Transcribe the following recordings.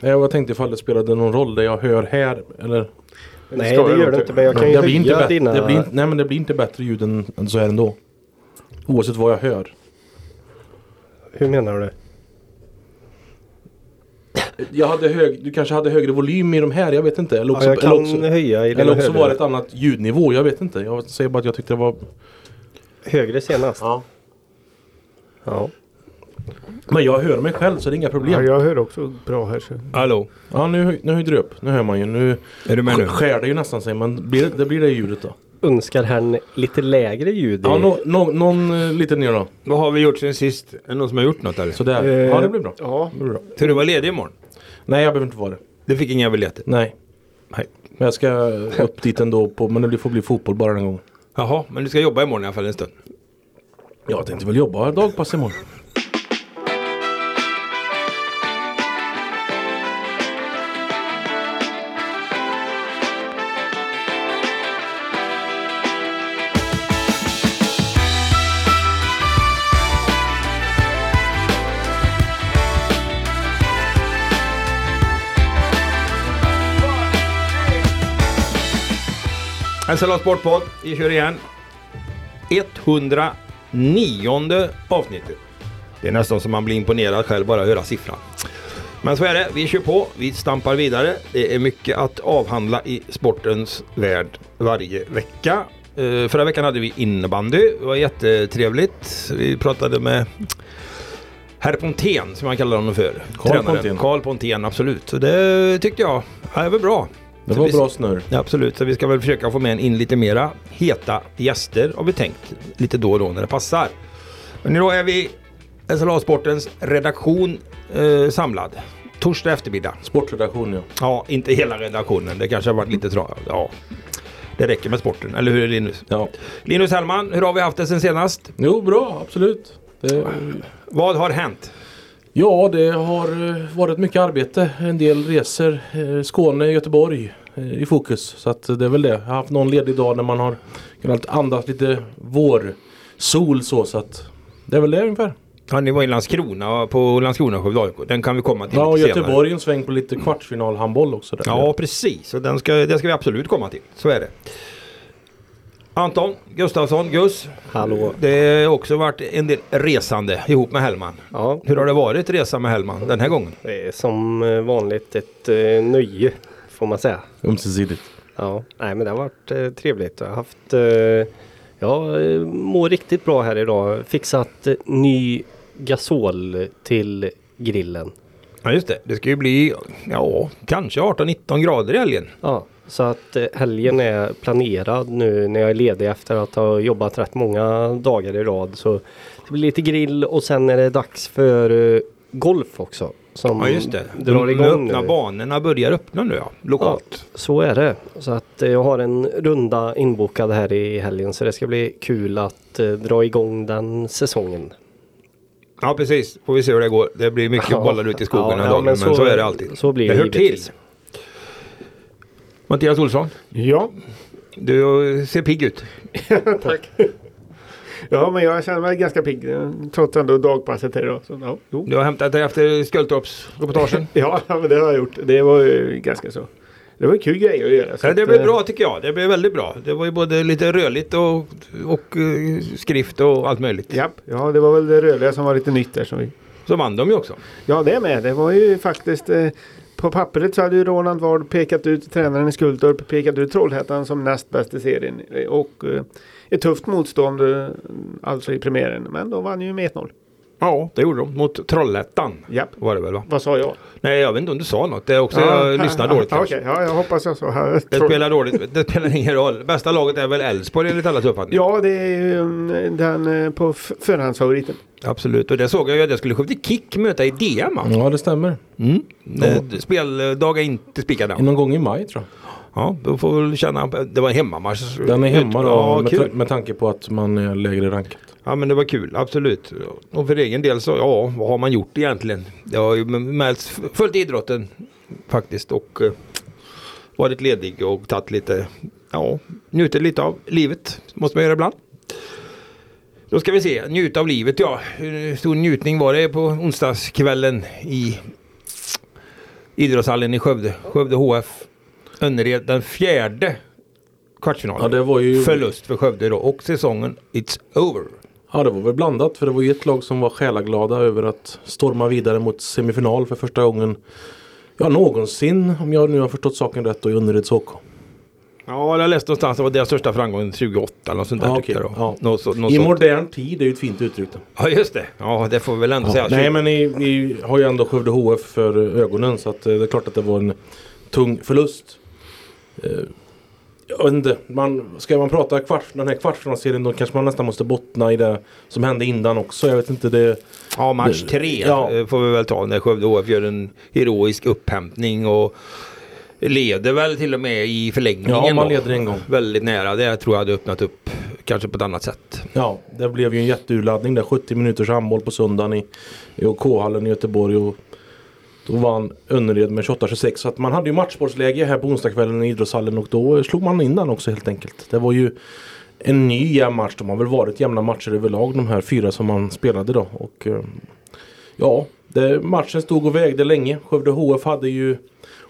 Jag tänkte ifall det spelade någon roll det jag hör här eller Nej det jag gör det inte. men jag kan ju det blir inte höja bättre, dina... det blir, inte- Nej men det blir inte bättre ljud än, än så här ändå. Oavsett vad jag hör. Hur menar du? Jag hade hög, du kanske hade högre volym i de här, jag vet inte. Eller också, Ja, jag kan eller också, höja i eller också var det ett annat ljudnivå, jag vet inte. Jag säger bara att jag tyckte det var... Högre senast. Ja. Ja. Men jag hör mig själv så det är inga problem. Ja, Ja, jag hör också bra här. Så. Hallå, nu, nu höjde du upp. Nu hör man ju. Nu är du med nu? skär det ju nästan sig men blir, det- det blir det ljudet då. Önskar herrn lite lägre ljud? Ja, nå- nå- någon eh, lite ner då. Vad har vi gjort sen sist? Är det någon som har gjort något eller? Sådär. Eh, Ja det blir bra. Ja, Det blir bra. Ska du vara ledig imorgon? Nej jag behöver inte vara det. Du fick inga biljetter? Nej. Nej. Men jag ska upp dit ändå på, men det får bli fotboll bara den gången. Jaha, men du ska jobba imorgon i alla fall en stund? Jag tänkte väl jobba dagpass imorgon. SLA Sportpodd, vi kör igen. 109 avsnittet. Det är nästan som man blir imponerad själv bara att höra siffran. Men så är det, vi kör på, vi stampar vidare. Det är mycket att avhandla i sportens värld varje vecka. Uh, förra veckan hade vi innebandy, det var jättetrevligt. Vi pratade med Herr Pontén som man kallar honom för. Carl. Pontén. Carl Pontén, absolut. Så det tyckte jag, ja, det var bra. Det var bra snurr. Ja, absolut, så vi ska väl försöka få med in lite mera heta gäster har vi tänkt. Lite då och då när det passar. Men idag är vi SLA Sportens redaktion eh, samlad. Torsdag eftermiddag. Sportredaktion ja. Ja, inte hela redaktionen. Det kanske har varit lite tra... Ja, det räcker med sporten. Eller hur Linus? ja. Linus Hellman, hur har vi haft det sen senast? Jo bra, absolut. Det, Vad har hänt? Ja det har eh, varit mycket arbete. En del resor. eh, Skåne, Göteborg eh, i fokus. Så att det är väl det. Jag har haft någon ledig dag när man har kunnat andas lite vårsol så. Så att det är väl det ungefär. Ja, ni var i Landskrona på Landskrona Skövde. Den kan vi komma till Ja och. Göteborg en sväng på lite kvartsfinal handboll också. Där. Ja, precis. Och den ska, det ska vi absolut komma till. Så är det. Anton Gustafsson, Gus. Hallå. Det har också varit en del resande ihop med Hellman. Ja, Hur har det varit resa med Hellman den här gången? det är som eh, vanligt ett eh, nöje får man säga. Ömsesidigt. Ja, nej men det har varit eh, trevligt. Jag har haft Jag mår riktigt bra här idag. Fixat ny gasol till grillen. Ja, just det. Det ska ju bli, ja, kanske 18-19 grader i helgen. Ja, så att eh, helgen är planerad nu när jag är ledig efter att ha jobbat rätt många dagar i rad. Så det blir lite grill och sen är det dags för eh, golf också. Som Ja, just det. drar De öppna nu. banorna börjar öppna nu ja, lokalt. Så är det. Så att eh, jag har en runda inbokad här i helgen så det ska bli kul att dra igång den säsongen. Ja, precis. Får vi se hur det går. Det blir mycket Ja. bollar ute i skogen Ja, ja, men, men så, så- är det alltid. så blir det det hör till. Mattias Olsson, Ja, du ser pigg ut. tack. Ja, men jag känner mig ganska pigg. Trots ändå dagpasset här idag. Så, ja, jo. Du har hämtat dig efter Skultorps-reportagen. ja, men det har jag gjort. Det var ju ganska så. Det var en kul grej att göra. Ja, det blev eh, bra tycker jag. Det blev väldigt bra. Det var ju både lite rörligt och, och eh, skrift och allt möjligt. Japp, ja det var väl det rörliga som var lite nytt där. Som vi... Så vann de ju också. Ja, det med. Det var ju faktiskt eh, på pappret så hade ju Roland Ward pekat ut tränaren i Skultorp, pekat ut Trollhättan som näst bäst i serien. Och eh, ett tufft motstånd eh, alltså i premiären. Men de vann ju med 1-0. Ja, det gjorde de. Mot Trollhättan Japp. var det väl va? Vad sa jag? Nej, jag vet inte om du sa något. Det är också, jag lyssnar dåligt ja, kanske. okej. Ja, jag hoppas jag sa. Det spelar dåligt. Det spelar ingen roll. Bästa laget är väl Elfsborg enligt allas uppfattning? Ja, det är ju mm, den eh, på förhandsfavoriten. Absolut. Och det såg jag ju att jag skulle Skövde Kick möta i DM. Ja det stämmer. Mm. Speldag är inte spikad än. Någon gång i maj tror jag. Ja, då får vi väl känna. Det var en hemmamatch. Den är hemma då Ja, med, med tanke på att man är lägre rankat. Ja men det var kul, absolut. Och för egen del så, ja, vad har man gjort egentligen? Jag har ju mest följt idrotten faktiskt och eh, varit ledig och tagit lite, ja, njutit lite av livet. Måste man göra ibland. Då ska vi se, njuta av livet ja. Hur stor njutning var det på onsdagskvällen i idrottshallen i Skövde. Skövde HF. Önnered den fjärde kvartsfinalen. Ja, det var ju... Förlust för Skövde då och säsongen It's over. Ja det var väl blandat för det var ju ett lag som var själaglada över att storma vidare mot semifinal för första gången Ja någonsin om jag nu har förstått saken rätt då i Önnereds HK. Ja, jag läste någonstans att det var deras största framgång 28 eller något sånt där Ja, då. Ja. Något så- något I sånt. modern tid är ju ett fint uttryck. Då. Ja, just det. Ja, det får vi väl ändå Ja, säga. nej men ni, ni har ju ändå Skövde HF för ögonen så att eh, det är klart att det var en tung förlust. Jag vet inte, man, ska man prata kvart, den här kvartsfinalserien då kanske man nästan måste bottna i det som hände innan också. Jag vet inte det. Ja, match tre ja. eh, får vi väl ta när Skövde HF gör en heroisk upphämtning och leder väl till och med i förlängningen. Ja, man leder en gång. Väldigt nära. Det tror jag hade öppnat upp kanske på ett annat sätt. Ja, det blev ju en jätteurladdning där. 70 minuters handboll på söndagen i, i OK-hallen i Göteborg. Och då vann Önnered med 28-26. Så att man hade ju matchbollsläge här på onsdagskvällen i idrottshallen och då slog man in den också helt enkelt. Det var ju en ny jämn match. De har väl varit jämna matcher överlag de här fyra som man spelade då. Och eh, ja, det, matchen stod och vägde länge. Skövde HF hade ju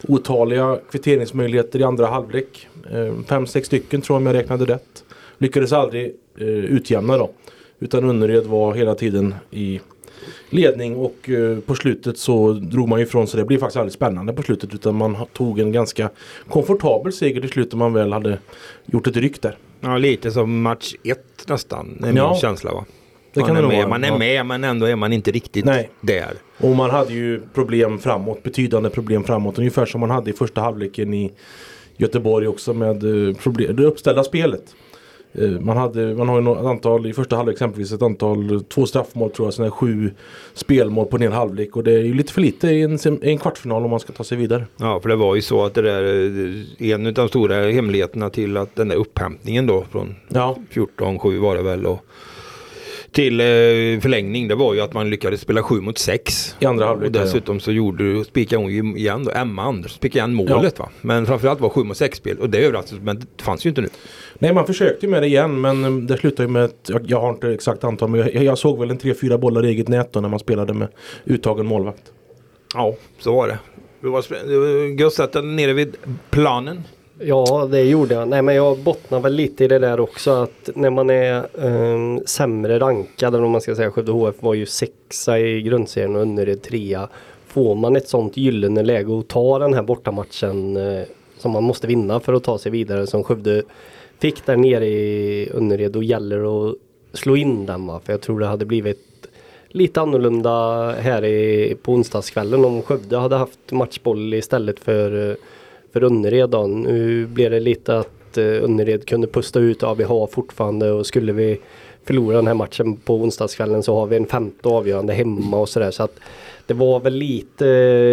otaliga kvitteringsmöjligheter i andra halvlek. Eh, fem, sex stycken tror jag om jag räknade rätt. Lyckades aldrig eh, utjämna då. Utan Önnered var hela tiden i ledning och eh, på slutet så drog man ifrån sig. Det blev faktiskt aldrig spännande på slutet utan man tog en ganska komfortabel seger till slut när man väl hade gjort ett ryck där. Ja, lite som match ett nästan. är Ja. min känsla va? Man är, med, man är ja. med men ändå är man inte riktigt Nej. där. Och man hade ju problem framåt, betydande problem framåt. Ungefär som man hade i första halvleken i Göteborg också med eh, det uppställda spelet. Eh, Man, hade, man har ju något antal, i första halvlek exempelvis ett antal, två straffmål tror jag, sådana sju spelmål på en hel halvlek. Och det är ju lite för lite i en, i en kvartsfinal om man ska ta sig vidare. Ja, för det var ju så att det där, eh, en av de stora hemligheterna till att den där upphämtningen då från Ja, 14-7 var det väl och till eh, förlängning det var ju att man lyckades spela 7 mot 6. i andra halvlek. Och ja. dessutom så gjorde, spikade hon ju igen då, Emma Anders spikade igen målet va. Men framförallt var 7 mot 6 spel och det överraskade men det fanns ju inte nu. Nej man försökte ju med det igen men eh, det slutade ju med att jag, jag har inte exakt antal men jag, jag såg väl en 3-4 bollar i eget nät då när man spelade med uttagen målvakt. Ja, så var det. Det var, den nere vid planen. Ja, det gjorde jag. Nej, men jag bottnar väl lite i det där också att när man är um, sämre rankad, eller om man ska säga Skövde HF var ju sexa i grundserien och Önnered trea. Får man ett sånt gyllene läge att ta den här bortamatchen eh, som man måste vinna för att ta sig vidare som Skövde fick där nere i Önnered, då gäller det att slå in den va. För jag tror det hade blivit lite annorlunda här i, på onsdagskvällen om Skövde hade haft matchboll istället för, för Önnered. Då. Nu blev det lite att eh, Önnered kunde pusta ut ABH fortfarande och skulle vi förlora den här matchen på onsdagskvällen så har vi en femte avgörande hemma och sådär. Så att det var väl lite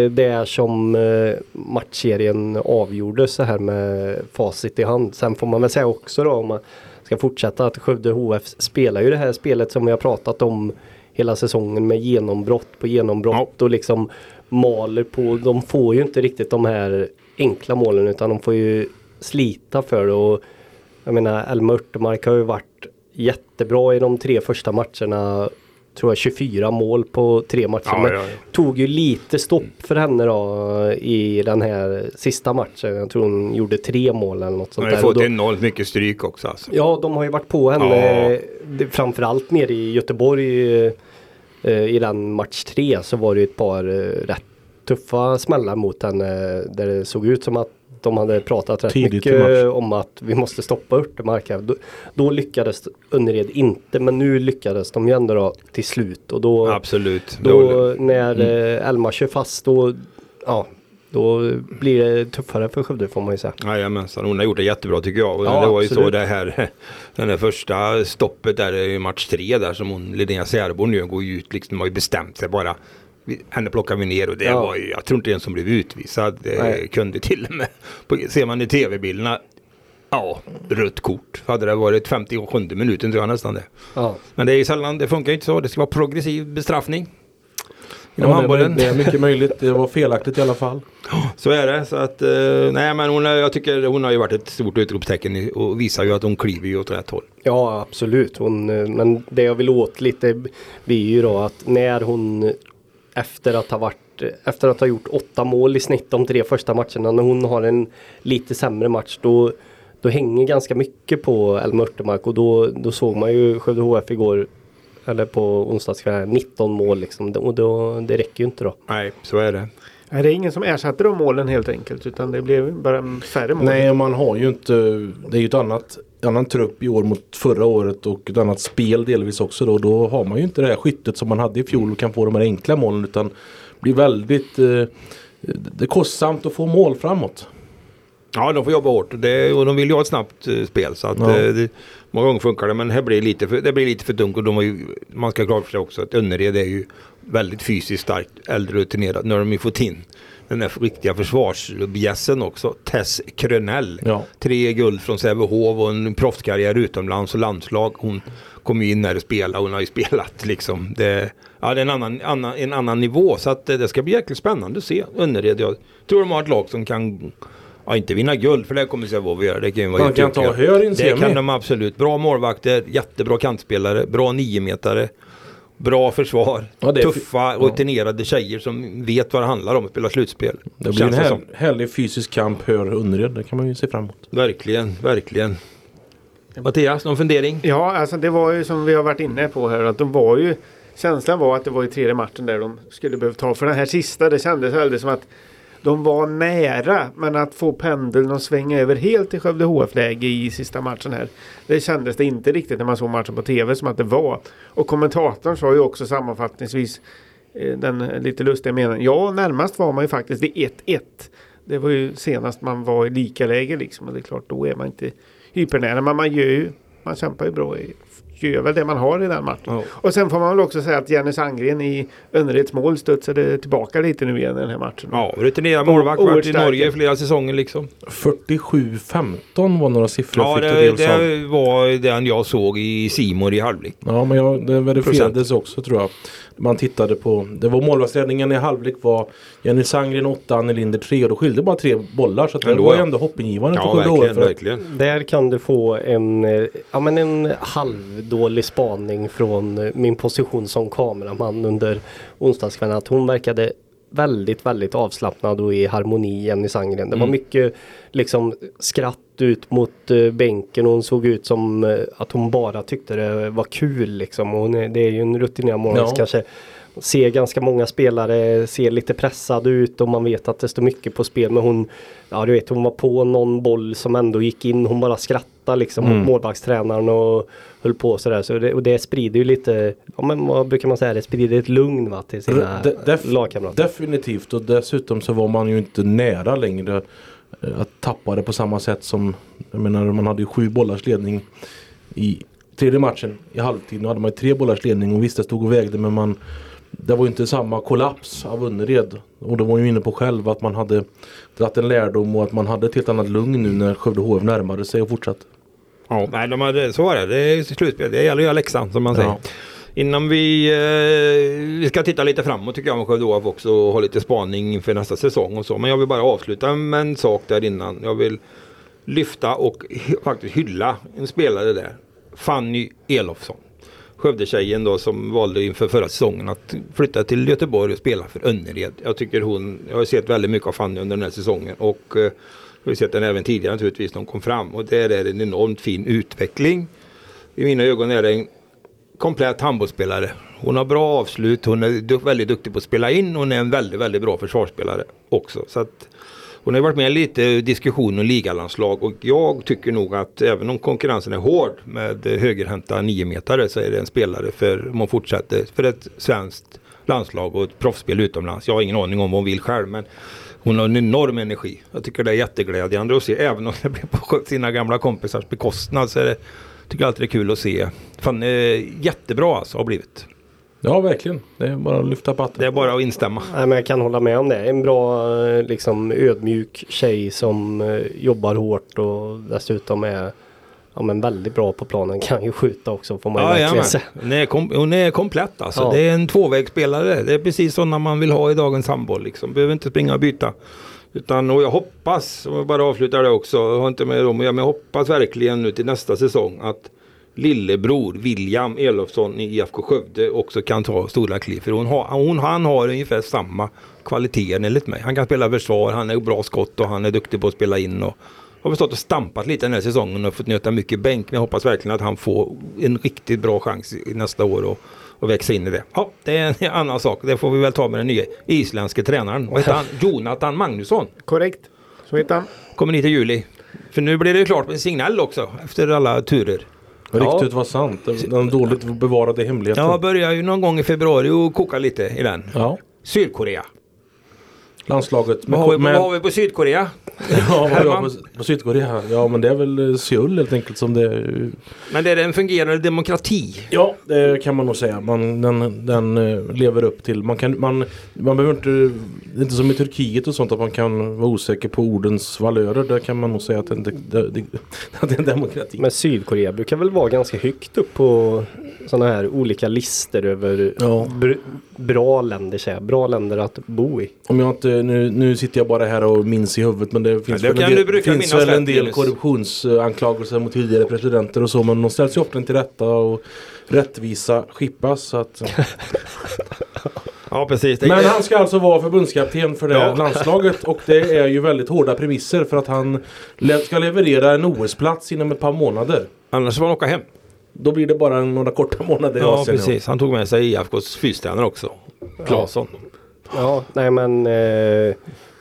det som eh, matchserien avgjordes så här med facit i hand. Sen får man väl säga också då om man ska fortsätta att Skövde HF spelar ju det här spelet som vi har pratat om hela säsongen med genombrott på genombrott och liksom maler på. De får ju inte riktigt de här enkla målen utan de får ju slita för det. Och jag menar Elma Örtemark har ju varit jättebra i de tre första matcherna. Tror jag 24 mål på tre matcher. Ja, Men ja, ja. tog ju lite stopp för henne då i den här sista matchen. Jag tror hon gjorde tre mål eller något sånt Man har där. fått enormt mycket stryk också alltså. Ja, de har ju varit på henne. Ja. Framförallt nere i Göteborg eh, i den match tre så var det ju ett par eh, rätt tuffa smällar mot henne. Där det såg ut som att de hade pratat rätt Tidigt mycket om att vi måste stoppa Örtemark. här. Då, då lyckades Önnered inte men nu lyckades de ju ändå då till slut. Och då, Absolut. Håller- då när eh, Elma kör fast då, ja, då blir det tuffare för Skövde får man ju säga. Jajamensan, hon har gjort det jättebra tycker jag. Och Ja, det var ju så absolut. det här, den där första stoppet där i match tre där som hon, Linnea Särbo nu går ju ut liksom, har ju bestämt sig bara. Henne plockar vi ner och det Ja. var ju, jag tror inte ens som blev utvisad. Det Nej. kunde till och med, på, ser man i tv-bilderna, ja, rött kort. Hade det varit 57 minuten tror jag nästan det. Ja. Men det är ju sällan, det funkar ju inte så. Det ska vara progressiv bestraffning. Inom Ja, det, handbollen. det är mycket möjligt. Det var felaktigt i alla fall. Så är det. Så att, eh, nej men hon, jag tycker hon har ju varit ett stort utropstecken och visar ju att hon kliver ju åt rätt håll. Ja absolut. Hon, eh, men det jag vill åt lite blir ju då att när hon efter att ha varit efter att ha gjort åtta mål i snitt de tre första matcherna när hon har en lite sämre match då, då hänger ganska mycket på Elma Örtemark och då, då såg man ju Skövde HF igår eller på onsdagskvällen 19 mål liksom och då, det räcker ju inte då. Nej, så är det. Nej, det är ingen som ersatte de målen helt enkelt utan det blev bara färre mål. Nej, man har ju inte. Det är ju ett annat annan trupp i år mot förra året och ett annat spel delvis också då. Då har man ju inte det här skyttet som man hade i fjol och kan få de här enkla målen utan blir väldigt eh, det är kostsamt att få mål framåt. Ja, de får jobba hårt det, och de vill ju ha ett snabbt uh, spel. Så att, Ja. eh, det, många gånger funkar det men här blir det lite för, det blir lite för dunkelt. Och de har ju, man ska ha klart för sig också att Önnered är ju väldigt fysiskt starkt, äldre rutinerat. Nu har de ju fått in den där riktiga försvarsbjässen också, Tess Krönell. Ja. Tre guld från Sävehof och en proffskarriär utomlands och landslag. Hon kom ju in här och spelade. Hon har ju spelat liksom. Det, ja, det är en annan, annan, en annan nivå. Så att eh, det ska bli jäkligt spännande att se Önnered. Jag tror de har ett lag som kan Ja, inte vinna guld för det kommer Sävehof göra. Det kan ju vara Man kan ta hör i en Det semi. kan de absolut. Bra målvakter, jättebra kantspelare, bra niometare. Bra försvar, Ja, det är fi- tuffa, ja. rutinerade tjejer som vet vad det handlar om att spela slutspel. Det blir en här, härlig fysisk kamp hör Önnered. Det kan man ju se fram emot. Verkligen, verkligen. Mattias, någon fundering? Ja, alltså det var ju som vi har varit inne på här att de var ju Känslan var att det var i tredje matchen där de skulle behöva ta. För den här sista, det kändes väldigt som att de var nära. Men att få pendeln att svänga över helt i Skövde HF-läge i sista matchen här. Det kändes det inte riktigt när man såg matchen på tv som att det var. Och kommentatorn sa ju också sammanfattningsvis eh, den lite lustiga meningen. Ja, närmast var man ju faktiskt vid 1-1. Det var ju senast man var i lika läge liksom. Och det är klart, då är man inte hypernära. Men man gör ju, man kämpar ju bra i gör väl det man har i den matchen. Ja. Och sen får man väl också säga att Jenny Sandgren i Önnereds mål studsade tillbaka lite nu igen i den här matchen. Ja, rutinerad målvakt, varit i. Norge i flera säsonger liksom. 47-15 var några siffror Ja, det, det var den jag såg i Simor i halvlek. Ja men jag, det verifierades också tror jag. Man tittade på, det var målvaktsräddningen i halvlek var Jenny Sandgren 8, Annie Linder 3 och då skilde bara tre bollar så att det Ändå, var ju ändå hoppingivande Ja, för verkligen, verkligen. Där kan du få en, eh, ja, men en halvdålig spaning från eh, min position som kameraman under onsdagskvällen. Att hon verkade väldigt, väldigt avslappnad och i harmoni Jenny Sandgren. Det var Mm. mycket liksom skratt ut mot eh, bänken och hon såg ut som eh, att hon bara tyckte det var kul liksom. Och hon är, det är ju en rutinerad målvakt Ja. kanske. Ser ganska många spelare, ser lite pressad ut och man vet att det står mycket på spel. Men hon, ja du vet hon var på någon boll som ändå gick in. Hon bara skrattade liksom Mm. mot målvaktstränaren och höll på sådär. Så det, och det sprider ju lite, ja men vad brukar man säga, det sprider ett lugn va, till sina De- def- lagkamrater. Definitivt och dessutom så var man ju inte nära längre eh, att tappa det på samma sätt som Jag menar man hade ju sju bollars ledning i tredje matchen i halvtid. Nu hade man ju tre bollars ledning och visst det stod och vägde men man Det var ju inte samma kollaps av Önnered. Och det var ju inne på själv att man hade dragit en lärdom och att man hade ett helt annat lugn nu när Skövde HF närmade sig och fortsatte. Ja, nej, de hade, så var det. Det är slutspel. Det gäller göra läxan som man säger. Ja. Innan vi, eh, vi ska titta lite framåt tycker jag med Skövde HF också och ha lite spaning inför nästa säsong och så. Men jag vill bara avsluta med en sak där innan. Jag vill lyfta och faktiskt hylla en spelare där. Fanny Elofsson. Skövdetjejen då som valde inför förra säsongen att flytta till Göteborg och spela för Önnered. Jag tycker hon, jag har sett väldigt mycket av Fanny under den här säsongen och eh, jag har sett den även tidigare naturligtvis när hon kom fram och där är det en enormt fin utveckling. I mina ögon är det en komplett handbollsspelare. Hon har bra avslut, hon är väldigt duktig på att spela in, hon är en väldigt, väldigt bra försvarsspelare också. Så att hon har varit med i lite diskussion om ligalandslag och jag tycker nog att även om konkurrensen är hård med högerhänta niometare så är det en spelare för, om hon fortsätter, för ett svenskt landslag och ett proffsspel utomlands. Jag har ingen aning om vad hon vill själv men hon har en enorm energi. Jag tycker det är jätteglädjande att se, även om det blir på sina gamla kompisars bekostnad så är det, tycker jag alltid det är kul att se. Fan, eh, jättebra alltså har blivit. Ja verkligen. Det är bara att lyfta på hatten. Det är bara att instämma. Nej, men jag kan hålla med om det. En bra eh, liksom, ödmjuk tjej som eh, jobbar hårt och dessutom är ja, men väldigt bra på planen. Kan ju skjuta också får man ju Ja, verkligen jajamän. säga. hon, är kom, hon är komplett alltså. Ja. Det är en tvåvägsspelare. Det är precis sådana man vill ha i dagens handboll. Liksom. Behöver inte springa och byta. Utan, och jag hoppas, om jag bara avslutar det också, jag har inte med dem men jag hoppas verkligen nu till nästa säsong att lillebror William Elofsson i IFK Skövde också kan ta stora kliv. För hon har, hon, han har ungefär samma kvaliteter enligt mig. Han kan spela försvar, han är bra skott och han är duktig på att spela in. Och, har stått och stampat lite den här säsongen och fått nöta mycket bänk. Men jag hoppas verkligen att han får en riktigt bra chans nästa år och, och växa in i det. Ja, det är en annan sak. Det får vi väl ta med den nya isländske tränaren. Vad heter han? Jonathan Magnusson. Korrekt. Så heter han. Kommer ni till juli. För nu blir det klart med en signal också efter alla turer. Ryktet var sant. Den dåligt bevarade hemligheten. Jag börjar ju någon gång i februari och koka lite i den. Ja. Sydkorea. Landslaget. Vad har, vi, vad har vi på Sydkorea? Ja, på, på Sydkorea? Ja men det är väl eh, Seoul helt enkelt som det är. Men det är en fungerande demokrati. Ja det kan man nog säga. Man, den, den eh, lever upp till. Man, kan, man, man behöver inte, det är inte som i Turkiet och sånt att man kan vara osäker på ordens valörer. Där kan man nog säga att det, det, det, att det är en demokrati. Men Sydkorea brukar väl vara ganska högt upp på sådana här olika listor över Ja. br- bra länder, säger jag. bra länder att bo i. Om jag inte, nu, nu sitter jag bara här och minns i huvudet men det finns det väl en del, finns väl en del korruptionsanklagelser mot tidigare presidenter och så men de ställs ju ofta till rätta och rättvisa skippas. Så att, Ja precis. Men han ska alltså vara förbundskapten för det Ja. landslaget och det är ju väldigt hårda premisser för att han ska leverera en OS-plats inom ett par månader. Annars får han åka hem. Då blir det bara några korta månader i Ja Asien. precis. Han tog med sig IFKs fystränare också. Claesson. Ja, nej men eh,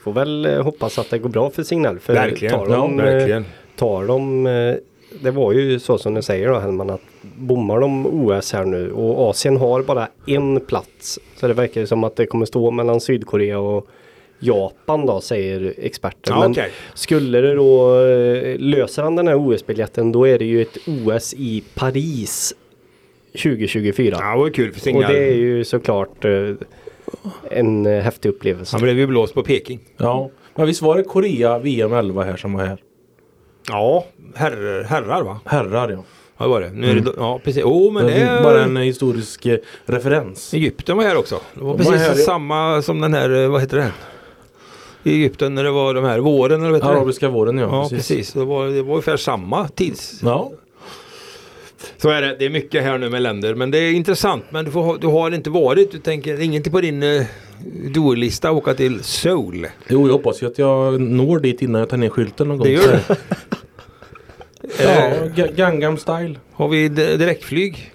får väl eh, hoppas att det går bra för Signal. För Verkligen. Tar de, Ja, verkligen. Eh, tar de eh, det var ju så som du säger då Hellman att bommar de OS här nu och Asien har bara en plats. Så det verkar ju som att det kommer stå mellan Sydkorea och Japan då säger experter. Ja, Men okej. skulle det då eh, löser han den här OS-biljetten då är det ju ett OS i Paris 2024. Ja, det var kul för och Signal. det är ju såklart eh, en häftig upplevelse. Han blev ju blåst på Peking. Ja. Men visst var det Korea VM 11 här som var här? Ja, herrar, herrar va? Herrar ja. Ja, det var det. Nu är det, ja, precis. Oh, men det är bara en historisk eh, referens. Egypten var här också. Det var De precis var här, ja. samma som den här, vad heter det? I Egypten när det var de här våren eller vad heter det? Arabiska våren ja. Ja, precis. Det, var, det var ungefär samma tids. Ja. Så är det. Det är mycket här nu med länder. Men det är intressant. Men du, får, du har inte varit. Du tänker inget på din uh, do-lista åka till Seoul. Jo, jag hoppas ju att jag når dit innan jag tar ner skylten någon gång. Det gör du. Ja, Eh, Ga- Gangnam style. har vi direktflyg?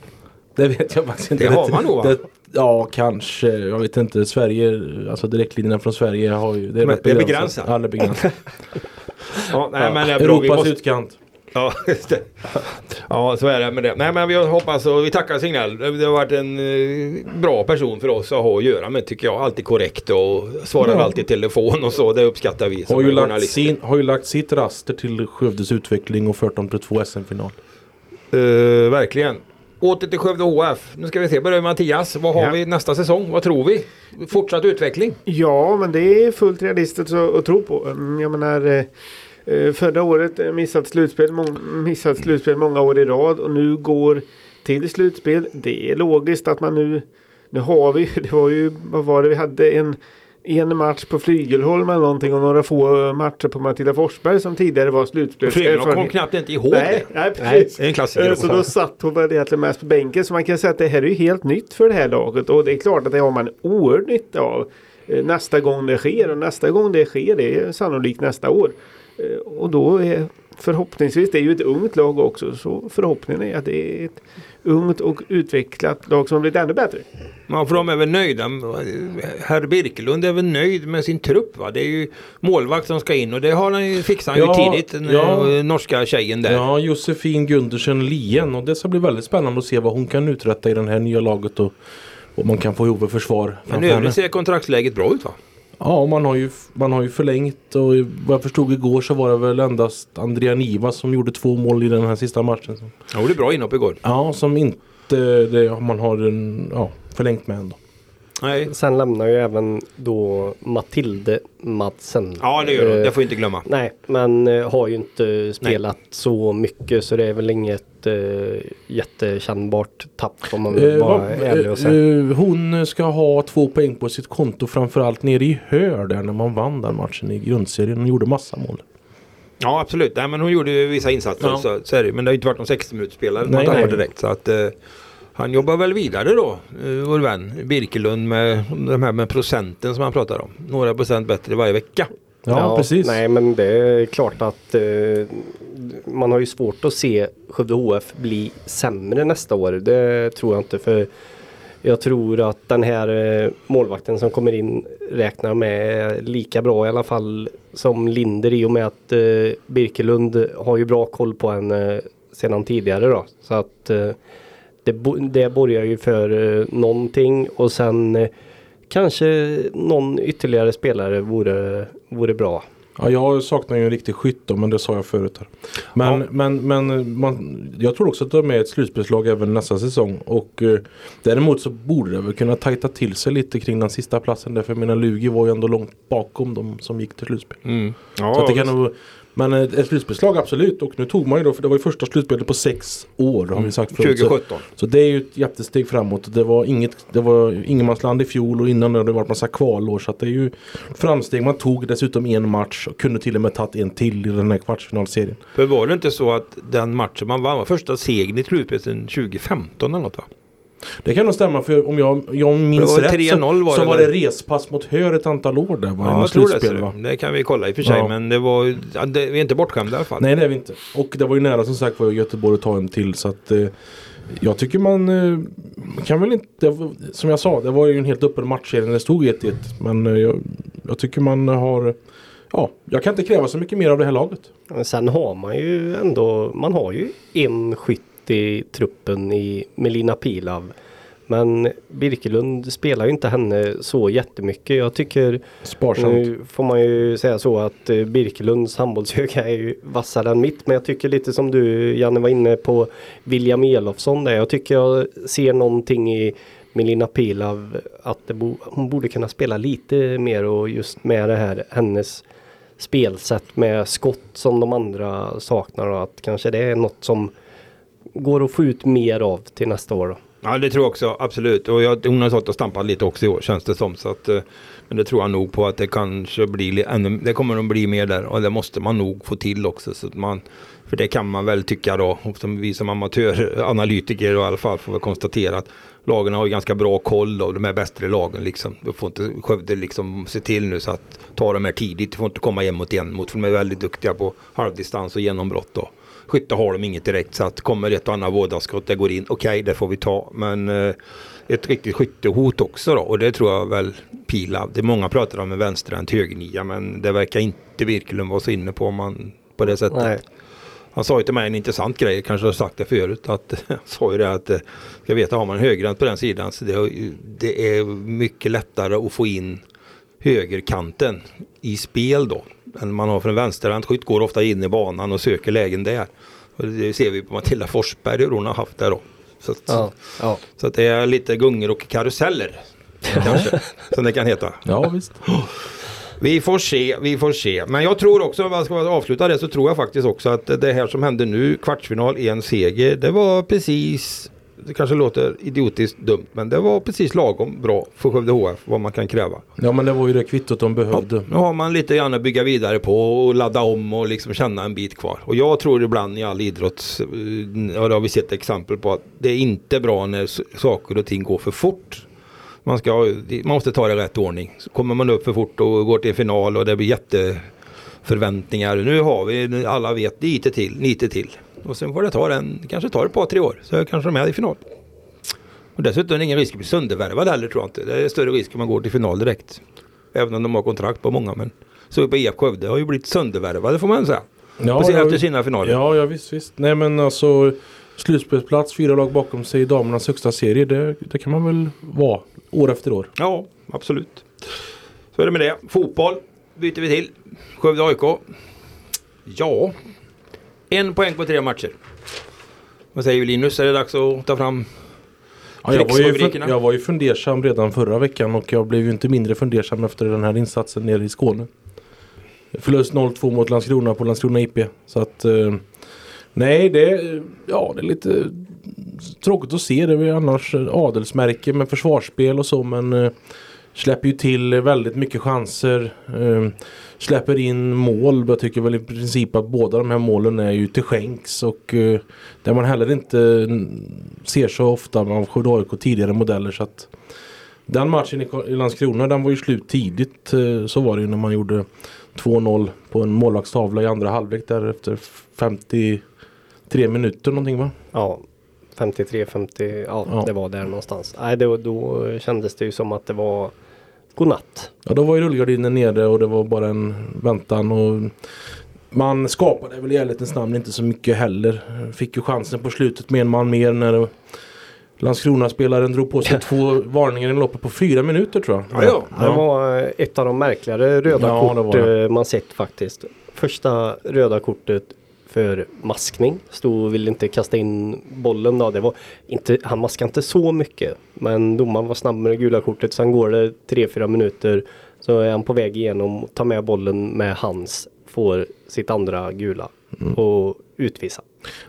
Det vet jag faktiskt inte. Det har man nog, va? Det, ja, kanske. Jag vet inte. Sverige, alltså direktlinjerna från Sverige har ju... Det är, Men det är begränsat. Ja, det är begränsat. Ja, nej, ja. men. Vi Europas måste, utkant. Ja, just det. Ja, så är det med det. Nej, men vi hoppas och vi tackar Signell. Det har varit en eh, bra person för oss att ha att göra med tycker jag. Alltid korrekt och svarar Ja. alltid i telefon och så. Det uppskattar vi som Har ju, lagt sin, har ju lagt sitt raster till Skövdes utveckling och fört dem till två SM-final. Eh, verkligen. Åter till Skövde HF. Nu ska vi se, börjar med Mattias. Vad har Ja. vi nästa säsong? Vad tror vi? Fortsatt utveckling? Ja, men det är fullt realistiskt att, att tro på. Mm, Jag menar, eh, eh, förra året eh, missat slutspel, missat slutspel många år i rad och nu går till slutspel. Det är logiskt att man nu, nu har vi, det var ju, vad var det, vi hade en en match på Flygelholm eller någonting och några få matcher på Matilda Forsberg som tidigare var slutspel. Flygelholm kom knappt inte ihåg Nej, det. nej, precis. Är en klassiker Eh, Så då satt hon väl egentligen mest på bänken. Så man kan säga att det här är ju helt nytt för det här laget. Och det är klart att det har man oerhört nytta av. eh, Nästa gång det sker. Och nästa gång det sker det är sannolikt nästa år. Eh, Och då är förhoppningsvis, det är ju ett ungt lag också. Så förhoppningen är att det är ett ungt och utvecklat lag som har blivit ännu bättre. Ja, för de är väl nöjda. Herr Birkelund är väl nöjd med sin trupp va? Det är ju målvakt som ska in och det har han ju, fixat han Ja, ju tidigt. Den ja. eh, norska tjejen där. Ja, Josefin Gundersen Lien och det ska bli väldigt spännande att se vad hon kan uträtta i det här nya laget och vad man kan få ihop för försvar. Men i övrigt ser kontraktsläget bra ut va? Ja, man har, ju, man har ju förlängt och vad jag förstod igår så var det väl endast Andrea Niva som gjorde två mål i den här sista matchen. Ja, det är bra inhopp igår. Ja, som inte det, man har en, ja, förlängt med ändå. Nej. Sen lämnar ju även då Matilde Madsen. Ja, det gör de. Eh, Det får inte glömma. Nej, men eh, har ju inte spelat så mycket så det är väl inget eh, jättekännbart tapp om man vill vara vad- ärlig och säga. eh, hon ska ha två poäng på sitt konto framförallt nere i Hör där när man vann den matchen i grundserien. Hon gjorde massa mål. Ja absolut, nej, men hon gjorde ju vissa insatser. Ja. Så, så är det. Men det har ju inte varit någon 60-minutersspelare Nej, nej, nej. direkt. Så att, eh, han jobbar väl vidare då, eh, vår vän Birkelund med de här med procenten som han pratar om. Några procent bättre varje vecka. Ja, precis. Nej men det är klart att eh, man har ju svårt att se Skövde HF bli sämre nästa år. Det tror jag inte för jag tror att den här eh, målvakten som kommer in räknar med lika bra i alla fall som Linder i och med att eh, Birkelund har ju bra koll på henne sedan tidigare då. Så att eh, det, det borgar ju för eh, någonting och sen eh, kanske någon ytterligare spelare vore, vore bra. Ja, jag saknar ju en riktig skytt då, men det sa jag förut. Här. Men, Ja. men, men man, jag tror också att de är ett slutspelslag även nästa säsong. Och eh, däremot så borde det väl kunna tajta till sig lite kring den sista platsen. Därför menar Lugi var ju ändå långt bakom de som gick till slutspel. Ja, så att det kan nog, men eh, ett slutspelslag absolut. Och nu tog man ju då, för det var ju första slutspelet på sex år. Har vi sagt förut. Så, 2017. så det är ju ett jättesteg framåt. Det var, inget, det var ingenmansland i fjol och innan har det varit massa kvalår. Så det är ju framsteg man tog. Dessutom en match och kunde till och med tagit en till i den här kvartsfinalserien. För var det inte så att den matchen man vann var första segern i slutspelet sedan 2015 eller något va? Det kan nog stämma för om jag, jag minns rätt 3-0 så, var så det var det respass mot Hör ett antal år där. Var Ja, det jag tror det. va? Det kan vi kolla i och för sig. Ja. Men det var, ja, det, vi är inte bortskämda i alla fall. Nej det är vi inte. Och det var ju nära som sagt var Göteborg att ta en till så att eh, Jag tycker man eh, kan väl inte, som jag sa det var ju en helt öppen matchserie när det stod 1-1 Men eh, jag, jag tycker man har Ja, jag kan inte kräva så mycket mer av det här laget. Men Sen har man ju ändå, man har ju en skytt i truppen i Melina Pilav. Men Birkelund spelar ju inte henne så jättemycket. Jag tycker Sparsamt. Nu får man ju säga så att eh, Birkelunds handbollsöga är ju vassare än mitt. Men jag tycker lite som du Janne var inne på William Elofsson där. Jag tycker jag ser någonting i Melina Pilav att bo, hon borde kunna spela lite mer och just med det här hennes spelsätt med skott som de andra saknar och att kanske det är något som går att få ut mer av till nästa år. Då. Ja det tror jag också, absolut. Och jag, hon har stått och stampat lite också i år känns det som. Så att, eh, men det tror jag nog på att det kanske blir ännu, det kommer att bli mer där. Och det måste man nog få till också. Så att man, för det kan man väl tycka då, som vi som amatöranalytiker i alla fall får väl konstatera att lagen har ju ganska bra koll och de är bättre lagen liksom. Då får inte Skövde liksom se till nu så att ta dem här tidigt. De får inte komma en mot en mot, för de är väldigt duktiga på halvdistans och genombrott då. Skytte har de inget direkt så att kommer ett och annat vådaskott det går in, okej det får vi ta. Men eh, ett riktigt skyttehot också då och det tror jag väl Pilav. Det är många pratar om en vänsterhänt högernia men det verkar inte Birkelund vara så inne på om man på det sättet. Nej. Han sa ju till mig en intressant grej, kanske har sagt det förut, att han sa ju det att eh, ska veta har man högerhänt på den sidan så det, det är mycket lättare att få in högerkanten i spel då. Än man har för en vänsterhänt skytt går ofta in i banan och söker lägen där. Och det ser vi på Matilda Forsberg hur hon har haft det då. Så, att, Ja, ja. så att det är lite gungor och karuseller. Kanske, som det kan heta. Ja visst. Vi får se, vi får se. Men jag tror också, om jag ska avsluta det, så tror jag faktiskt också att det här som hände nu, kvartsfinal, en seger, det var precis, det kanske låter idiotiskt dumt, men det var precis lagom bra för Skövde HF, vad man kan kräva. Ja men det var ju det kvittot de Ja, behövde. nu har man lite grann att bygga vidare på och ladda om och liksom känna en bit kvar. Och jag tror ibland i all idrott, eh, ja, det har vi sett exempel på, att det är inte bra när saker och ting går för fort. Man, ska, man måste ta det i rätt ordning. Så kommer man upp för fort och går till final och det blir jätteförväntningar. Nu har vi, alla vet, lite till, lite till. Och sen får det ta den, kanske tar ett par tre år. Så kanske de är i final. Och dessutom är det ingen risk att bli söndervärvad heller tror jag inte. Det är större risk om man går till final direkt. Även om de har kontrakt på många. Men så på IF Skövde har ju blivit söndervärvade får man säga. Ja, Precis ja, efter sina finaler. Ja, ja visst, visst. Nej men alltså slutspelsplats, fyra lag bakom sig i damernas högsta serie. Det, det kan man väl vara år efter år. Ja, absolut. Så är det med det. Fotboll byter vi till. Skövde AIK. Ja, en poäng på tre matcher. Vad säger Linus? Är det dags att ta fram Ja, jag, var ju, fun- jag var ju fundersam redan förra veckan och jag blev ju inte mindre fundersam efter den här insatsen nere i Skåne. Förlust 0-2 mot Landskrona på Landskrona IP. Så att eh, Nej det, ja, det är lite tråkigt att se. Det är väl annars adelsmärke med försvarsspel och så men eh, släpper ju till väldigt mycket chanser. Eh, släpper in mål. Jag tycker väl i princip att båda de här målen är ju till skänks och eh, där man heller inte ser så ofta av Skövde AIK tidigare modeller så att den matchen i Landskrona den var ju slut tidigt. Eh, så var det ju när man gjorde 2-0 på en målvaktstavla i andra halvlek där efter 50 53 minuter någonting va? Ja, 53, 50, ja, Ja. det var där någonstans. Nej, då, då kändes det ju som att det var godnatt. Ja då var ju rullgardinen nere och det var bara en väntan och man skapade väl i ärlighetens namn inte så mycket heller. Fick ju chansen på slutet med en man mer när Landskrona-spelaren drog på sig två varningar i loppet på fyra minuter tror jag. Ja, ja. Det var ett av de märkligare röda Ja, kort eh, man sett faktiskt. Första röda kortet för maskning. Stod och ville inte kasta in bollen då. Det var inte, han maskade inte så mycket. Men domaren var snabb med det gula kortet. Sen går det 3-4 minuter. Så är han på väg igenom, tar med bollen med hans. Får sitt andra gula. Mm. Och utvisa.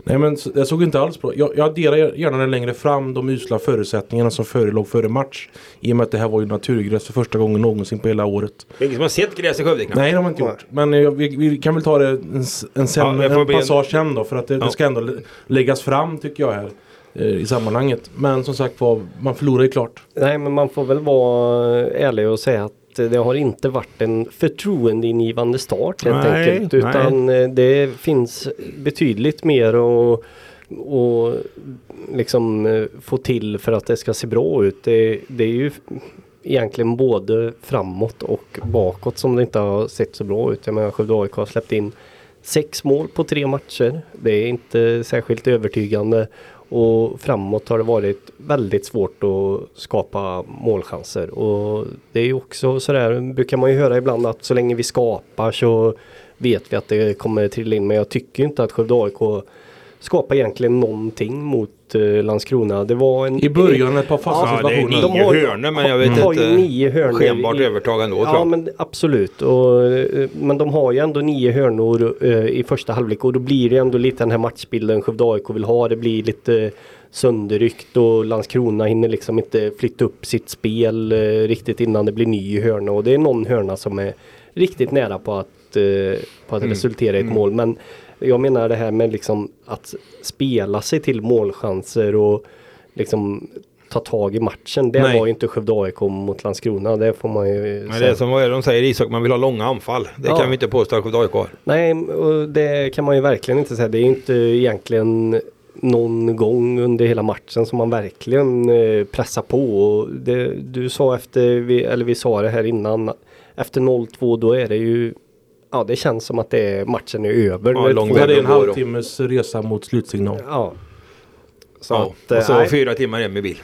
Nej men jag såg inte alls bra. Jag, jag adderar gärna längre fram de usla förutsättningarna som förelåg före match. I och med att det här var ju naturgräs för första gången någonsin på hela året. Det är ingen som har sett gräs i Skövde knappt. Nej, det har man inte gjort. Men eh, vi, vi kan väl ta det en, en, sen, Ja, det en bli en- passage sen då. För att det, Ja. det ska ändå lä- läggas fram tycker jag här. eh, I sammanhanget. Men som sagt var, man förlorar ju klart. Nej men man får väl vara ärlig och säga att det har inte varit en förtroendeingivande start helt Nej, enkelt. Utan eh, det finns betydligt mer att och liksom eh, få till för att det ska se bra ut. Det, det är ju egentligen både framåt och bakåt som det inte har sett så bra ut. Jag menar Skövde AIK har släppt in sex mål på tre matcher. Det är inte särskilt övertygande. Och framåt har det varit väldigt svårt att skapa målchanser. Och det är ju också sådär, brukar man ju höra ibland att så länge vi skapar så vet vi att det kommer trilla in. Men jag tycker inte att Skövde AIK skapar egentligen någonting mot eh, Landskrona. Det var en... I början ett par fasta Ja, det är situationer. De nio har ju- hörnor men jag vet har ju inte. nio hörnor Skenbart i- övertag ändå tror Ja jag. men absolut. Och, eh, men de har ju ändå nio hörnor eh, i första halvlek och då blir det ändå lite den här matchbilden Skövde AIK vill ha. Det blir lite sönderryckt och Landskrona hinner liksom inte flytta upp sitt spel eh, riktigt innan det blir ny hörna. Och det är någon hörna som är riktigt nära på att, eh, på att Mm. resultera i ett mål. Men jag menar det här med liksom att spela sig till målchanser och liksom ta tag i matchen. Det Nej. var ju inte Skövde AIK mot Landskrona. Det får man ju Men det är som vad de säger i ishockey, man vill ha långa anfall. Det Ja. kan vi inte påstå att Skövde AIK har. Nej, och det kan man ju verkligen inte säga. Det är inte egentligen någon gång under hela matchen som man verkligen eh, pressar på. Och det, du sa efter, vi, eller vi sa det här innan, efter 0-2 då är det ju Ja det känns som att det är, matchen är över. Ja, Det är lång Det är en halvtimmes resa mot slutsignal. Ja. Så Ja, att, eh, och så nej. fyra timmar hem med bil.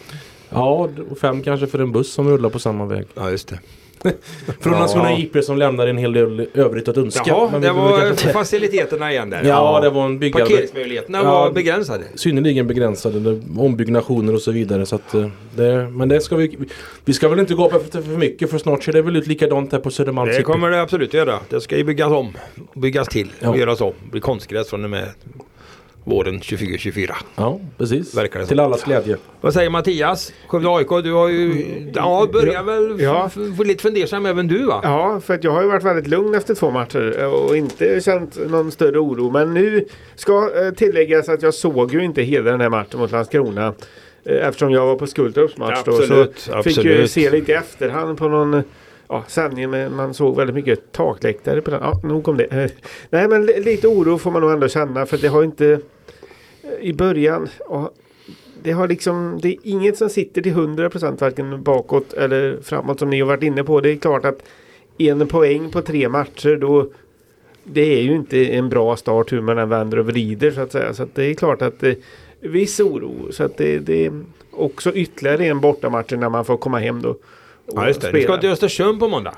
Ja, och fem kanske för en buss som rullar på samma väg. Ja just det. Från Ja. Landskrona IP som lämnar en hel del övrigt att önska. Jaha, det var kanske- faciliteterna igen där. Ja, det var en byggare. Parkeringsmöjligheterna Ja. var begränsade. synnerligen begränsade. Ombyggnationer och så vidare. Så att, eh, det, men det ska vi, vi ska väl inte gå på efter för mycket för snart ser det väl ut likadant här på Södermalms Det kommer det absolut göra. Det ska ju byggas om. Byggas till och Ja. göras om. Det blir konstgräs från och med våren 2024. Ja, precis. Verkar det Till allas glädje. Vad säger Mattias? Skövde AIK, du har ju... Ja, börjar väl Ja. få lite fundersam även du va? Ja, för att jag har ju varit väldigt lugn efter två matcher och inte känt någon större oro. Men nu ska eh, tilläggas att jag såg ju inte hela den här matchen mot Landskrona. eh, Eftersom jag var på Skultorps match då. Så Absolut, fick jag ju absolut. se lite i efterhand på någon ja, sändning. Men man såg väldigt mycket takläktare på den. Ja, nog om det. Nej, men li- lite oro får man nog ändå känna. För det har inte i början. ja, det har liksom, det är inget som sitter till 100% varken bakåt eller framåt som ni har varit inne på. Det är klart att en poäng på tre matcher då det är ju inte en bra start hur man än vänder och vrider så att säga. Så att det är klart att det viss oro. Så att det, det är också ytterligare en bortamatch när man får komma hem då. och Ja just det, vi ska spela. till Östersund på måndag.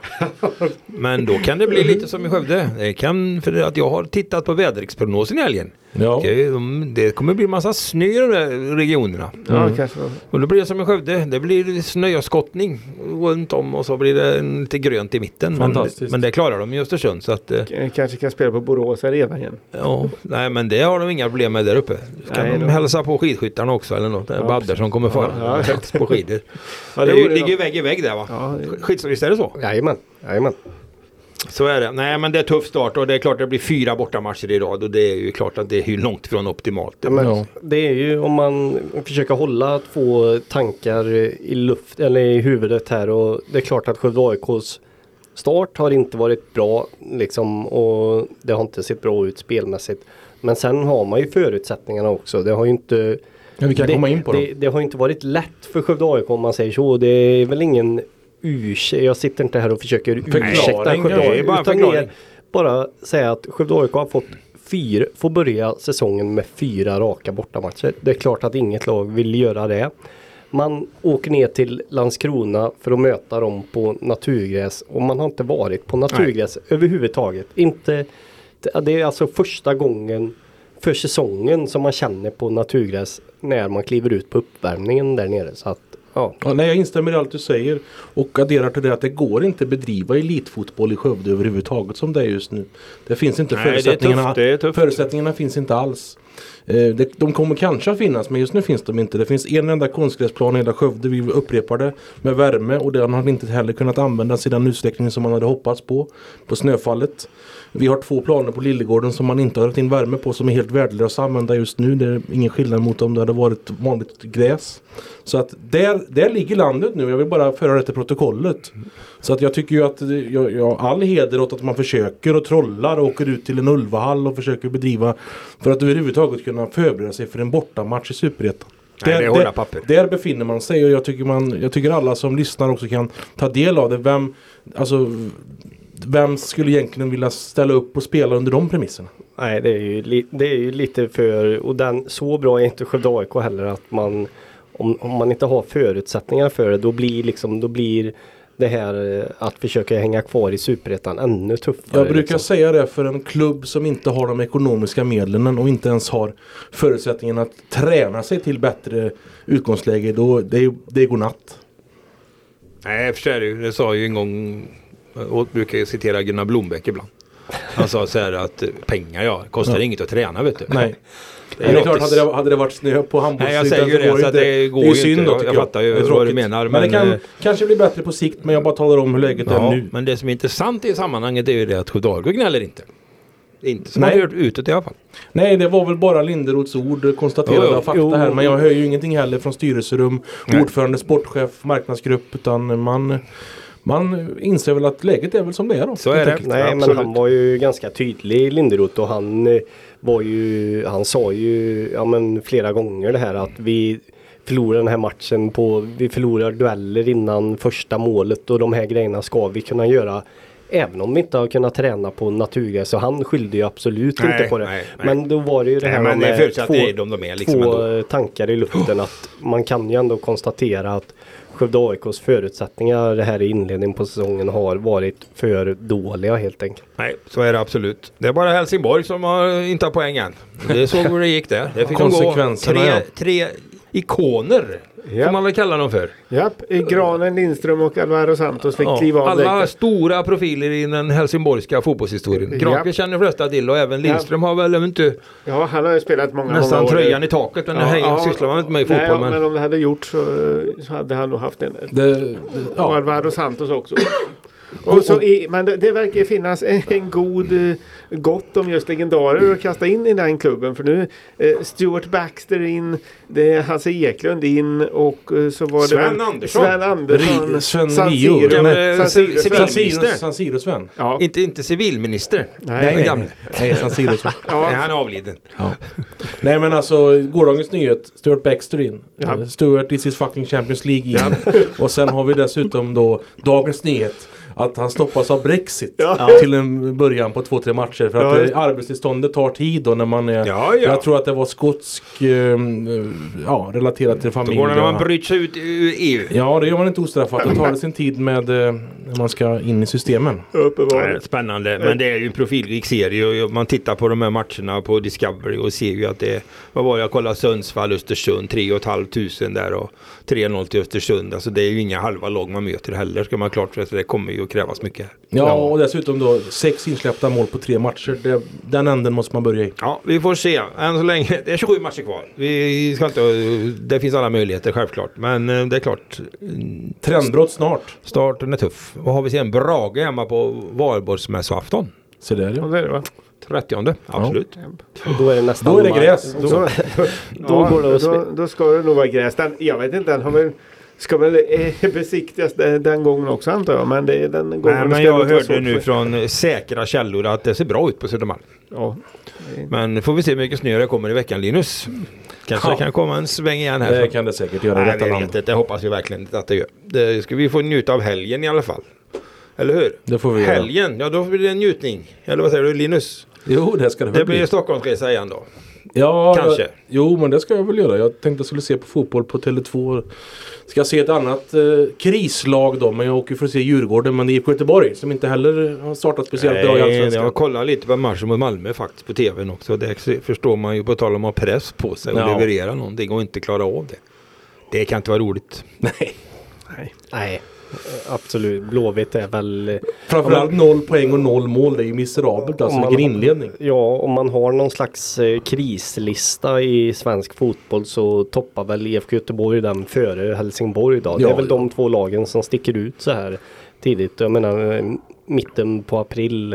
Men då kan det bli lite som i Skövde. Det kan, för att jag har tittat på väderleksprognosen i helgen. Ja. Okej, de, det kommer bli massa snö i de där regionerna. Ja, Mm. kanske. Och då blir det som i Skövde. Det blir snöskottning runt om och så blir det en lite grönt i mitten. Men, Fantastiskt. men det klarar de i Östersund. Så att, eh, K- Kanske kan spela på Borås Arena igen. ja, nej men det har de inga problem med där uppe. Ska Nej, de då- hälsa på skidskyttarna också eller något? Ja, Badder som kommer fara Ja, ja. på skidor. Ja, det det vore ligger ju något. vägg i vägg där va? Ja, det- Skids, visst är det så? Jajamän, jajamän. Så är det. Nej men det är tuff start och det är klart det blir fyra bortamatcher i rad och det är ju klart att det är ju långt ifrån optimalt. Ja, men Ja. Det är ju om man försöker hålla två tankar i luft eller i huvudet här och det är klart att Skövde AIKs start har inte varit bra liksom och det har inte sett bra ut spelmässigt. Men sen har man ju förutsättningarna också. Det har ju inte Ja, vi kan det, komma in på det, det har inte varit lätt för Skövde AIK om man säger så. Det är väl ingen ursäkt. Jag sitter inte här och försöker ursäkta Skövde AIK. bara Utan mer bara säga att Skövde AIK har fått fyra, får börja säsongen med fyra raka bortamatcher. Det är klart att inget lag vill göra det. Man åker ner till Landskrona för att möta dem på naturgräs och man har inte varit på naturgräs överhuvudtaget. Inte, det är alltså första gången för säsongen som man känner på naturgräs när man kliver ut på uppvärmningen där nere. Så att, ja. Ja, nej, jag instämmer i allt du säger och adderar till det att det går inte bedriva elitfotboll i Skövde överhuvudtaget som det är just nu. Det finns inte Nej, det är förutsättningarna. tufft, det är tufft. Förutsättningarna finns inte alls. Eh, de kommer kanske att finnas men just nu finns de inte. Det finns en enda konstgräsplan i hela Skövde. Vi upprepar det med värme och den har inte heller kunnat användas i den utsträckning som man hade hoppats på. På snöfallet. Vi har två planer på Lillegården som man inte har lagt in värme på som är helt värdelösa att använda just nu. Det är ingen skillnad mot om det hade varit vanligt gräs. Så att där, där ligger landet nu. Jag vill bara föra det till protokollet. Så att jag tycker ju att eh, jag, jag all heder åt att man försöker och trollar och åker ut till en Ulvahall och försöker bedriva för att överhuvudtaget kunna förbereda sig för en bortamatch i Superettan. Nej, Där- det är hårda där-. Där befinner man sig och jag tycker, man, jag tycker alla som lyssnar också kan ta del av det. Vem, alltså, vem skulle egentligen vilja ställa upp och spela under de premisserna? Nej, det är ju, det är ju lite för, och den, så bra är inte Skövde AIK heller att man, om, om man inte har förutsättningar för det, då blir liksom, då blir det här eh, att försöka hänga kvar i Superettan ännu tuffare. Jag brukar liksom. säga det för en klubb som inte har de ekonomiska medlen och inte ens har förutsättningen att träna sig till bättre utgångsläge. Då, det, är, det är godnatt. Nej, för så är det. Det sa ju en gång, och brukar jag citera Gunnar Blombeck ibland. Han sa så här att eh, pengar ja, kostar Ja. inget att träna vet du. Nej. Det Men det är klart, hade det, hade det varit snö på Nej, jag handbollssidan säger ju det, så inte. det går är ju synd inte. då, Jag tycker fattar ju är vad du menar, Men, men, det kan eh, kanske bli bättre på sikt men jag bara talar om hur läget är Ja, nu. men det som är intressant i sammanhanget är ju det att AIK gnäller inte. Inte som Nej. man gjort utåt i alla fall. Nej, det var väl bara Linderoths ord konstaterade Jo, fakta Jo. här. Men jag hör ju ingenting heller från styrelserum, Nej. ordförande, sportchef, marknadsgrupp. Utan man, man inser väl att läget är väl som det är då. Så är det. enkelt. Nej, men Absolut. han var ju ganska tydlig Linderoth och han eh, var ju, han sa ju ja, men flera gånger det här att vi förlorar den här matchen på, vi förlorar dueller innan första målet och de här grejerna ska vi kunna göra Även om vi inte har kunnat träna på naturgräs så han skyllde ju absolut Nej, inte på det. nej, nej. Men då var det ju det här men med två, de de är liksom två tankar i luften att man kan ju ändå konstatera att Skövde AIKs förutsättningar det här i inledningen på säsongen har varit för dåliga helt enkelt. Nej, så är det absolut. Det är bara Helsingborg som har, inte har poäng än. Det såg hur det gick där. Det fick de gå Konsekvenserna, tre, tre ikoner. Ja. Får man väl kalla dem för. Japp, i Granen, Lindström och Alvaro Santos fick Ja, kliva av alla direkt. stora profiler i den helsingborgska fotbollshistorien. Granqvist känner de flesta till och även Lindström har väl inte Ja, han har ju spelat många, nästan många år. tröjan i taket. Men ja, ja, sysslar man inte med i fotboll. Nej, men... men om det hade gjort så, så hade han nog haft en. Det, det, Och ja. Alvaro Santos också. Och så i, men det, det verkar finnas en, en god eh, gott om just legendarer att kasta in i den klubben. För nu eh, Stuart Baxter in, det är Hasse Eklund in och eh, så var det Sven väl Andersson. Sven Andersson. Ri- Sven San. Siro. Civilminister. Siro, San Siro Sven. Ja, Inte, inte civilminister. nej, gamle. Nej, San Siro Sven. Nej, ja, han är avliden. Nej men alltså gårdagens nyhet. Stuart Baxter in. Ja. Stuart this is fucking Champions League in. Och sen har vi dessutom då dagens nyhet. Att han stoppas av Brexit Ja. till en början på två, tre matcher. För Ja, att eh, arbetstillståndet tar tid då när man är... Ja, ja. Jag tror att det var skotsk, eh, ja, relaterat till Då familj. går det när man sig ut ur EU. Ja, det gör man inte ostraffat. Då tar det sin tid med eh, när man ska in i systemen. Uppenbarligen. Spännande, men det är ju en profilrik serie och man tittar på de här matcherna på Discovery och ser ju att det vad var det jag kollade Sundsvall, Östersund, 3 500 där och 3-0 till Östersund. Alltså det är ju inga halva lag man möter heller ska man klart för sig. Det kommer ju att krävas mycket här. Ja, och dessutom då sex insläppta mål på tre matcher. Det, den änden måste man börja i. Ja, vi får se. Än så länge, det är 27 matcher kvar. Vi ska inte, det finns alla möjligheter självklart. Men eh, det är klart, Trendbrott snart. starten är tuff. Vad har vi sen? Brage hemma på valborgsmässoafton. Så där Ja, ja. det är det va? 30 absolut. Då är det nästan Då är det gräs. Då, Då, ja, går det att då, då ska det nog vara gräs. Den, jag vet inte, den har väl, ska väl eh, besiktigas den, gången också antar jag. Men det är den gången Nej, det men jag hörde nu för- från säkra källor att det ser bra ut på Södermalm. Ja. Men får vi se hur mycket snö det kommer i veckan Linus. Kanske Ja. det kan komma en sväng igen här. Det kan det säkert göra Nej, land. vet inte. Det hoppas vi verkligen att det gör. Det ska vi få njuta av helgen i alla fall. Eller hur? Det får vi göra. Helgen, ja då blir det en njutning. Eller vad säger du Linus? Jo, det ska det väl Det blir bli. Stockholmsresa igen då. Ja, Kanske. Jag, jo, men det ska jag väl göra. Jag tänkte jag skulle se på fotboll på Tele2. Ska se ett annat eh, krislag då. Men jag åker för att se Djurgården. Men det är IFK Göteborg som inte heller har startat speciellt bra i Nej, Allsvenskan. jag kollar lite på matchen mot Malmö faktiskt på tvn också. Det förstår man ju på tal om att ha press på sig och Ja. leverera någonting och inte klara av det. Det kan inte vara roligt. Nej. Nej, absolut. Blåvitt är väl... eh, Framförallt noll poäng och noll mål. Det är ju miserabelt alltså. Man- Vilken inledning. Ja, om man har någon slags eh, krislista i svensk fotboll så toppar väl IFK Göteborg den före Helsingborg idag. det Ja, är väl ja. de två lagen som sticker ut så här tidigt. Jag menar eh, mitten på april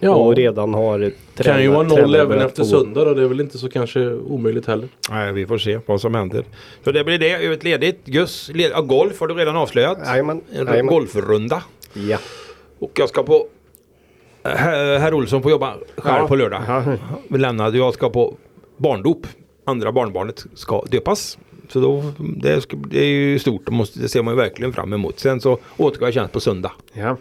Ja. och redan har tränat- kan ju vara noll även efter söndag och det är väl inte så kanske omöjligt heller. Nej, vi får se vad som händer. Så det blir det. Övrigt ledigt. Gus, led, ja, golf har du redan avslöjat. Jajamän. En Jajamän. golfrunda. Ja. Och jag ska på... Herr herr Olsson får jobba själv Ja. på lördag. Ja. Vi lämnar. Jag ska på barndop. Andra barnbarnet ska döpas. Så då, det, ska, det är ju stort. Det, måste, det ser man ju verkligen fram emot. Sen så återgår jag tjänst på söndag. Ja.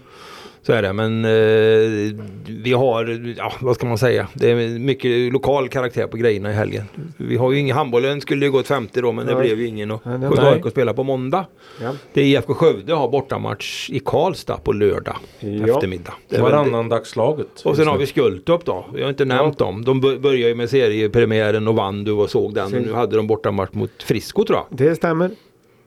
Så är det. Men eh, vi har, ja vad ska man säga. Det är mycket lokal karaktär på grejerna i helgen. Vi har ju ingen handbollen skulle ju gå ett femte då men det Nej. blev ju ingen. Och Skövde. AIK spelar på måndag. Ja. Det är IFK Skövde har bortamatch i Karlstad på lördag Ja. eftermiddag. Det är väl det. Varannan dagslaget. Och sen har vi Skultorp då. Vi har inte nämnt dem. De bör- börjar ju med seriepremiären och vann du och såg den. Nu hade de bortamatch mot Frisco tror jag. Det stämmer.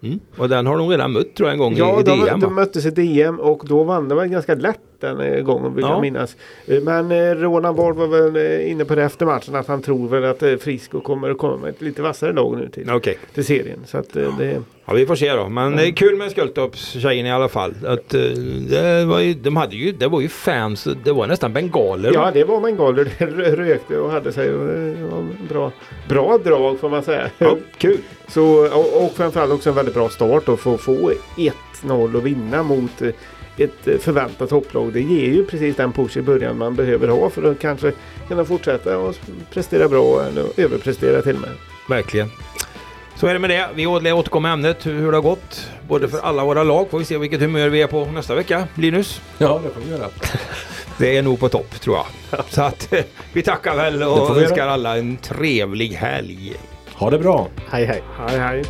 Mm. Och den har de redan mött tror jag en gång Ja, i, i de, DM. de va? möttes i DM och då vann de väl ganska lätt den eh, gången vill Ja. jag minnas. Eh, Men eh, Roland Ward var väl inne på det efter matchen att han tror väl att Frisco kommer att komma med ett lite vassare lag nu till, Okej. till serien. Så att eh, det... Ja, vi får se då. Men det är kul med Skultorps tjejerna i alla fall. Att, det, var ju, de hade ju, det var ju fans. Det var nästan bengaler. Ja, det var bengaler. Det rökte och hade sig. Och det var bra, bra drag får man säga. Ja, kul. Så, och, och framförallt också en väldigt bra start och få få 1-0 och vinna mot ett eh, förväntat topplag. Det ger ju precis den push i början man behöver ha för att kanske kunna fortsätta och prestera bra eller överprestera till och med. Verkligen. Så är det med det. Vi återkommer med ämnet hur, det har gått. Både för alla våra lag. Får vi se vilket humör vi är på nästa vecka. Linus? Ja, det får vi göra. Det är nog på topp tror jag. Så att vi tackar väl och önskar alla en trevlig helg. Ha det bra. Hej hej. Hej hej!